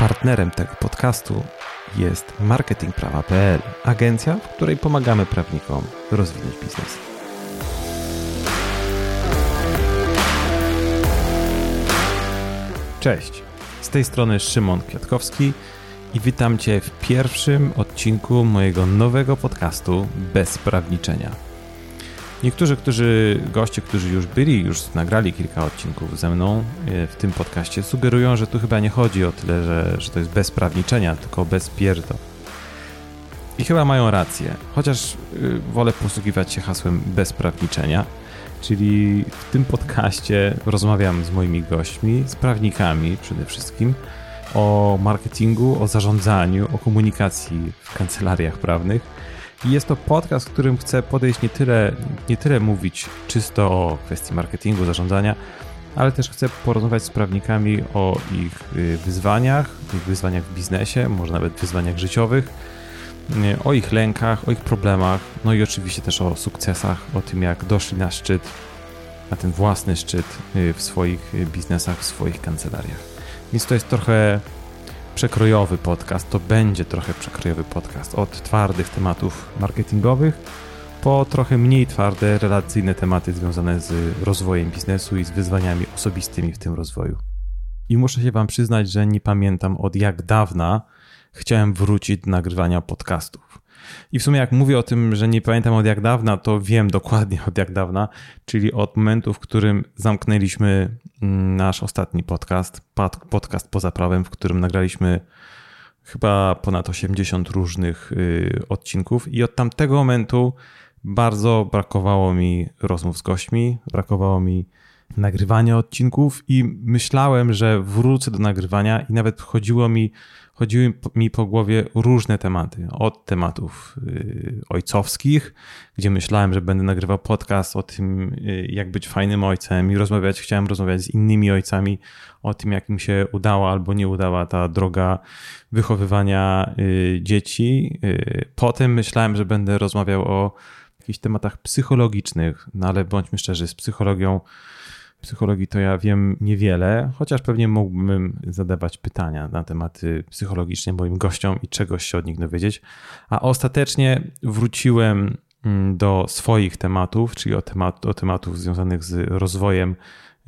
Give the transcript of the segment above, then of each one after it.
Partnerem tego podcastu jest marketingprawa.pl, agencja, w której pomagamy prawnikom rozwinąć biznes. Cześć, z tej strony Szymon Kwiatkowski i witam Cię w pierwszym odcinku mojego nowego podcastu Bez Prawniczenia. Niektórzy, którzy, goście, którzy już byli, już nagrali kilka odcinków ze mną e, w tym podcaście, sugerują, że tu chyba nie chodzi o tyle, że, że to jest bez prawniczenia, tylko bez pierdo. I chyba mają rację, chociaż y, wolę posługiwać się hasłem bez prawniczenia, czyli w tym podcaście rozmawiam z moimi gośćmi, z prawnikami przede wszystkim, o marketingu, o zarządzaniu, o komunikacji w kancelariach prawnych i jest to podcast, w którym chcę podejść nie tyle, nie tyle mówić czysto o kwestii marketingu, zarządzania, ale też chcę porozmawiać z prawnikami o ich y, wyzwaniach, ich wyzwaniach w biznesie, może nawet wyzwaniach życiowych, y, o ich lękach, o ich problemach, no i oczywiście też o sukcesach, o tym jak doszli na szczyt, na ten własny szczyt y, w swoich biznesach, w swoich kancelariach. Więc to jest trochę przekrojowy podcast, to będzie trochę przekrojowy podcast od twardych tematów marketingowych po trochę mniej twarde, relacyjne tematy związane z rozwojem biznesu i z wyzwaniami osobistymi w tym rozwoju. I muszę się Wam przyznać, że nie pamiętam od jak dawna chciałem wrócić do nagrywania podcastów. I w sumie jak mówię o tym, że nie pamiętam od jak dawna, to wiem dokładnie od jak dawna, czyli od momentu, w którym zamknęliśmy mm, nasz ostatni podcast, podcast poza prawem, w którym nagraliśmy chyba ponad 80 różnych y, odcinków. I od tamtego momentu bardzo brakowało mi rozmów z gośćmi, brakowało mi nagrywania odcinków i myślałem, że wrócę do nagrywania i nawet chodziło mi chodziły mi po głowie różne tematy. Od tematów y, ojcowskich, gdzie myślałem, że będę nagrywał podcast o tym, y, jak być fajnym ojcem i rozmawiać, chciałem rozmawiać z innymi ojcami o tym, jak im się udała albo nie udała ta droga wychowywania y, dzieci. Potem myślałem, że będę rozmawiał o jakichś tematach psychologicznych, no ale bądźmy szczerzy, z psychologią psychologii to ja wiem niewiele, chociaż pewnie mógłbym zadawać pytania na tematy psychologiczne moim gościom i czegoś się od nich dowiedzieć. A ostatecznie wróciłem mm, do swoich tematów, czyli o, temat, o tematów związanych z rozwojem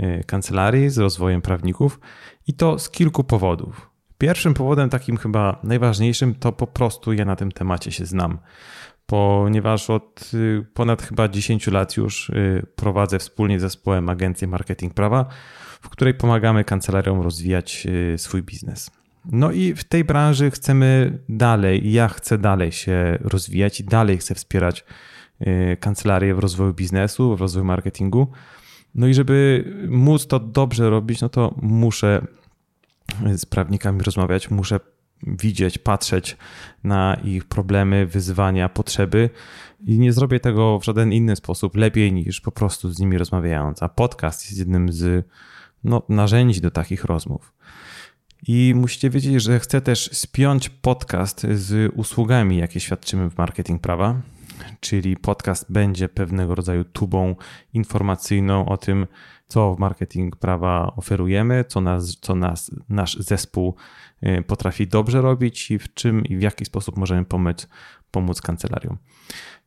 y, kancelarii, z rozwojem prawników i to z kilku powodów. Pierwszym powodem, takim chyba najważniejszym, to po prostu ja na tym temacie się znam ponieważ od y, ponad chyba 10 lat już y, prowadzę wspólnie z zespołem agencję Marketing Prawa, w której pomagamy kancelariom rozwijać y, swój biznes. No i w tej branży chcemy dalej, ja chcę dalej się rozwijać i dalej chcę wspierać kancelarię w rozwoju biznesu, w rozwoju marketingu. No i żeby móc to dobrze robić, no to muszę z prawnikami rozmawiać, muszę widzieć, patrzeć na ich problemy, wyzwania, potrzeby i nie zrobię tego w żaden inny sposób lepiej niż po prostu z nimi rozmawiając. A podcast jest jednym z no, narzędzi do takich rozmów. I musicie wiedzieć, że chcę też spiąć podcast z usługami, jakie świadczymy w marketing prawa. Czyli podcast będzie pewnego rodzaju tubą informacyjną o tym, co w marketing prawa oferujemy, co, nas, co nas, nasz zespół y, potrafi dobrze robić i w czym i w jaki sposób możemy pomóc, pomóc kancelariom.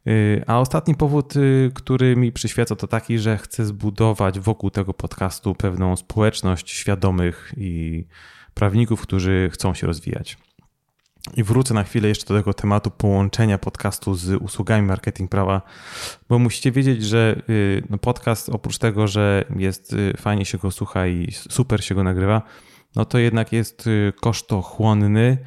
Y, a ostatni powód, y, który mi przyświeca, to taki, że chcę zbudować wokół tego podcastu pewną społeczność świadomych i prawników, którzy chcą się rozwijać. I wrócę na chwilę jeszcze do tego tematu połączenia podcastu z usługami marketing prawa, bo musicie wiedzieć, że y, no podcast oprócz tego, że jest y, fajnie się go słucha i super się go nagrywa, no to jednak jest y, kosztochłonny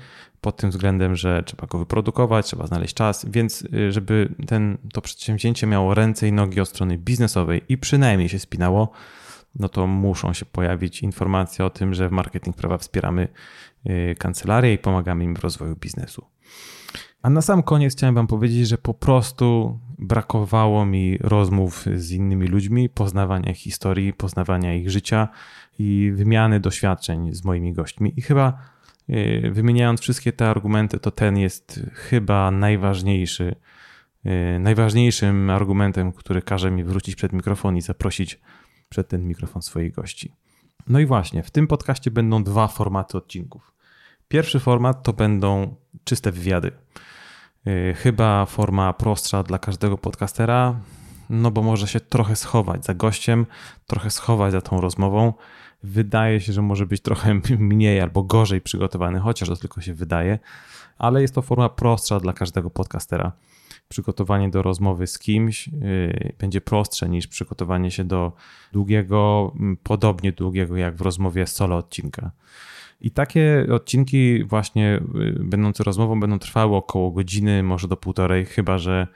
pod tym względem, że trzeba go wyprodukować, trzeba znaleźć czas, więc żeby ten, to przedsięwzięcie miało ręce i nogi od strony biznesowej i przynajmniej się spinało, no to muszą się pojawić informacje o tym, że w marketing prawa wspieramy y, kancelarię i pomagamy im w rozwoju biznesu. A na sam koniec chciałem Wam powiedzieć, że po prostu brakowało mi rozmów z innymi ludźmi, poznawania historii, poznawania ich życia i wymiany doświadczeń z moimi gośćmi. I chyba y, wymieniając wszystkie te argumenty, to ten jest chyba najważniejszy, y, najważniejszym argumentem, który każe mi wrócić przed mikrofon i zaprosić przed ten mikrofon swoich gości. No i właśnie, w tym podcaście będą dwa formaty odcinków. Pierwszy format to będą czyste wywiady. Y, chyba forma prostsza dla każdego podcastera, no bo może się trochę schować za gościem, trochę schować za tą rozmową. Wydaje się, że może być trochę mniej albo gorzej przygotowany, chociaż to tylko się wydaje, ale jest to forma prostsza dla każdego podcastera. Przygotowanie do rozmowy z kimś yy, będzie prostsze niż przygotowanie się do długiego, podobnie długiego jak w rozmowie solo odcinka. I takie odcinki właśnie y, będące rozmową będą trwały około godziny, może do półtorej, chyba że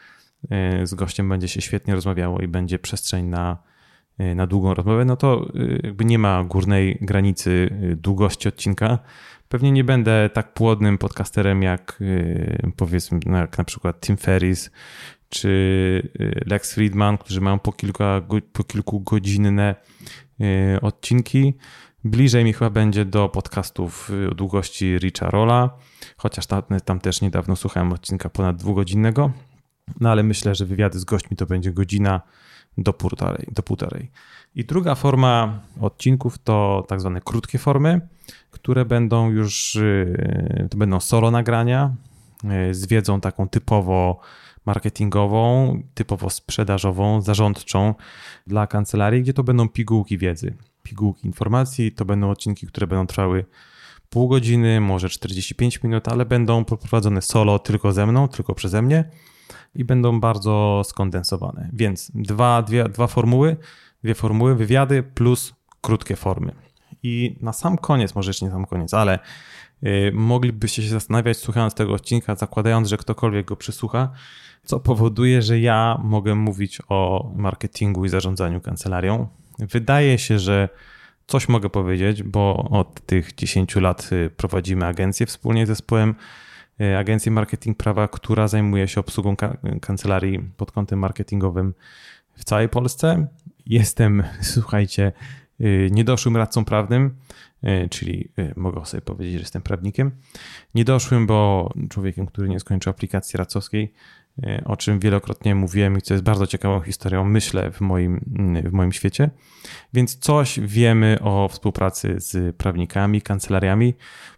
y, z gościem będzie się świetnie rozmawiało i będzie przestrzeń na, y, na długą rozmowę, no to jakby nie ma górnej granicy długości odcinka. Pewnie nie będę tak płodnym podcasterem jak powiedzmy jak na przykład Tim Ferris czy Lex Friedman, którzy mają po, kilka, po kilku godzinne odcinki. Bliżej mi chyba będzie do podcastów y, o długości Richa Rolla, chociaż tam, tam też niedawno słuchałem odcinka ponad dwugodzinnego. No ale myślę, że wywiady z gośćmi to będzie godzina do półtorej. Do półtorej. I druga forma odcinków to tak zwane krótkie formy, które będą już, y, to będą solo nagrania y, z wiedzą taką typowo marketingową, typowo sprzedażową, zarządczą dla kancelarii, gdzie to będą pigułki wiedzy pigułki informacji. To będą odcinki, które będą trwały pół godziny, może 45 minut, ale będą poprowadzone solo tylko ze mną, tylko przeze mnie i będą bardzo skondensowane. Więc dwa, dwie, dwa formuły, dwie formuły, wywiady plus krótkie formy. I na sam koniec, może jeszcze nie sam koniec, ale yy, moglibyście się zastanawiać, słuchając tego odcinka, zakładając, że ktokolwiek go przysłucha, co powoduje, że ja mogę mówić o marketingu i zarządzaniu kancelarią. Wydaje się, że coś mogę powiedzieć, bo od tych 10 lat y, prowadzimy agencję wspólnie z zespołem y, agencji Marketing Prawa, która zajmuje się obsługą kancelarii pod kątem marketingowym w całej Polsce. Jestem, słuchajcie, y, niedoszłym radcą prawnym, czyli mogę sobie powiedzieć, że jestem prawnikiem. Niedoszłym, bo człowiekiem, który nie skończył aplikacji radcowskiej, E, o czym wielokrotnie mówiłem i co jest bardzo ciekawą historią, myślę, w moim, w moim świecie. Więc coś wiemy o współpracy z prawnikami, kancelariami.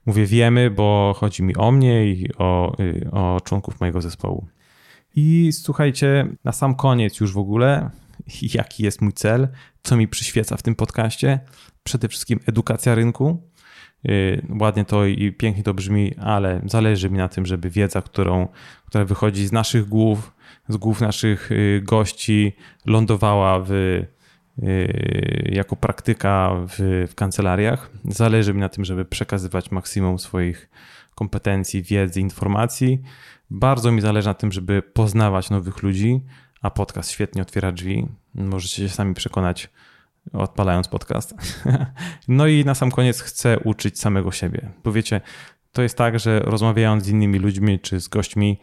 Mówię wiemy, bo chodzi mi o mnie i o, y, o członków mojego zespołu. I słuchajcie, na sam koniec już w ogóle, jaki jest mój cel, co mi przyświeca w tym podcaście? Przede wszystkim edukacja rynku ładnie to i pięknie to brzmi, ale zależy mi na tym, żeby wiedza, którą, która wychodzi z naszych głów, z głów naszych y, gości, lądowała w, y, jako praktyka w, w kancelariach. Zależy mi na tym, żeby przekazywać maksimum swoich kompetencji, wiedzy, informacji. Bardzo mi zależy na tym, żeby poznawać nowych ludzi, a podcast świetnie otwiera drzwi. Możecie się sami przekonać, odpalając podcast. No i na sam koniec chcę uczyć samego siebie. Bo wiecie, to jest tak, że rozmawiając z innymi ludźmi czy z gośćmi,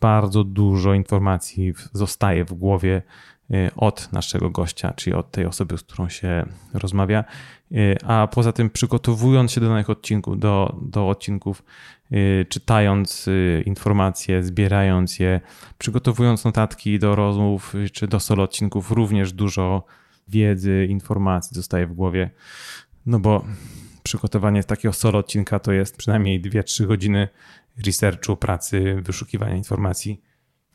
bardzo dużo informacji zostaje w głowie y, od naszego gościa, czyli od tej osoby, z którą się rozmawia. Y, a poza tym, przygotowując się do danych odcinków, do, do odcinków, y, czytając informacje, zbierając je, przygotowując notatki do rozmów czy do solo odcinków, również dużo wiedzy, informacji zostaje w głowie. No bo przygotowanie takiego solo odcinka to jest przynajmniej 2-3 godziny researchu, pracy, wyszukiwania informacji,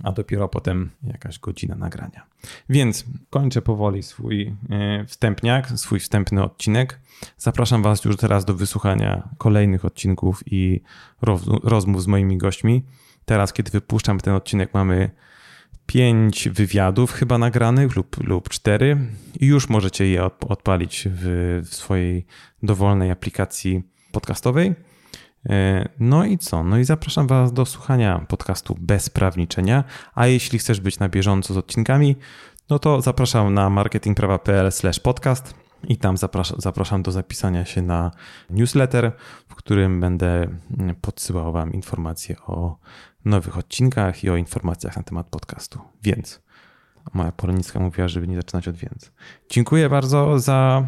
a dopiero potem jakaś godzina nagrania. Więc kończę powoli swój e, wstępniak, swój wstępny odcinek. Zapraszam Was już teraz do wysłuchania kolejnych odcinków i rozmów z moimi gośćmi. Teraz, kiedy wypuszczam ten odcinek, mamy pięć wywiadów chyba nagranych lub, lub cztery i już możecie je odpalić w, w swojej dowolnej aplikacji podcastowej. E, no i co? No i zapraszam Was do słuchania podcastu bez prawniczenia, a jeśli chcesz być na bieżąco z odcinkami, no to zapraszam na marketingprawa.pl podcast i tam zapraszam, zapraszam do zapisania się na newsletter, w którym będę podsyłał Wam informacje o nowych odcinkach i o informacjach na temat podcastu. Więc moja polonicka mówiła, żeby nie zaczynać od więc. Dziękuję bardzo za,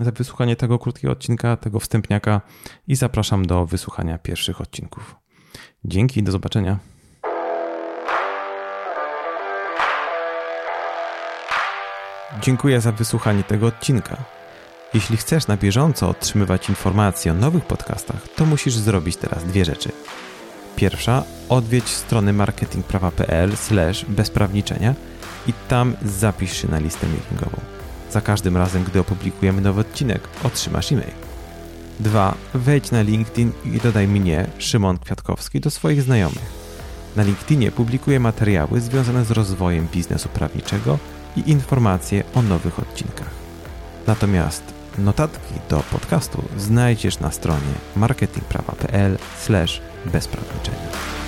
za wysłuchanie tego krótkiego odcinka, tego wstępniaka i zapraszam do wysłuchania pierwszych odcinków. Dzięki, do zobaczenia. Dziękuję za wysłuchanie tego odcinka. Jeśli chcesz na bieżąco otrzymywać informacje o nowych podcastach, to musisz zrobić teraz dwie rzeczy. Pierwsza, odwiedź strony marketingprawa.pl bezprawniczenia i tam zapisz się na listę mailingową. Za każdym razem, gdy opublikujemy nowy odcinek, otrzymasz e-mail. 2. Wejdź na LinkedIn i dodaj mnie, Szymon Kwiatkowski, do swoich znajomych. Na LinkedInie publikuję materiały związane z rozwojem biznesu prawniczego i informacje o nowych odcinkach. Natomiast notatki do podcastu znajdziesz na stronie marketingprawa.pl/bezprawniczenia.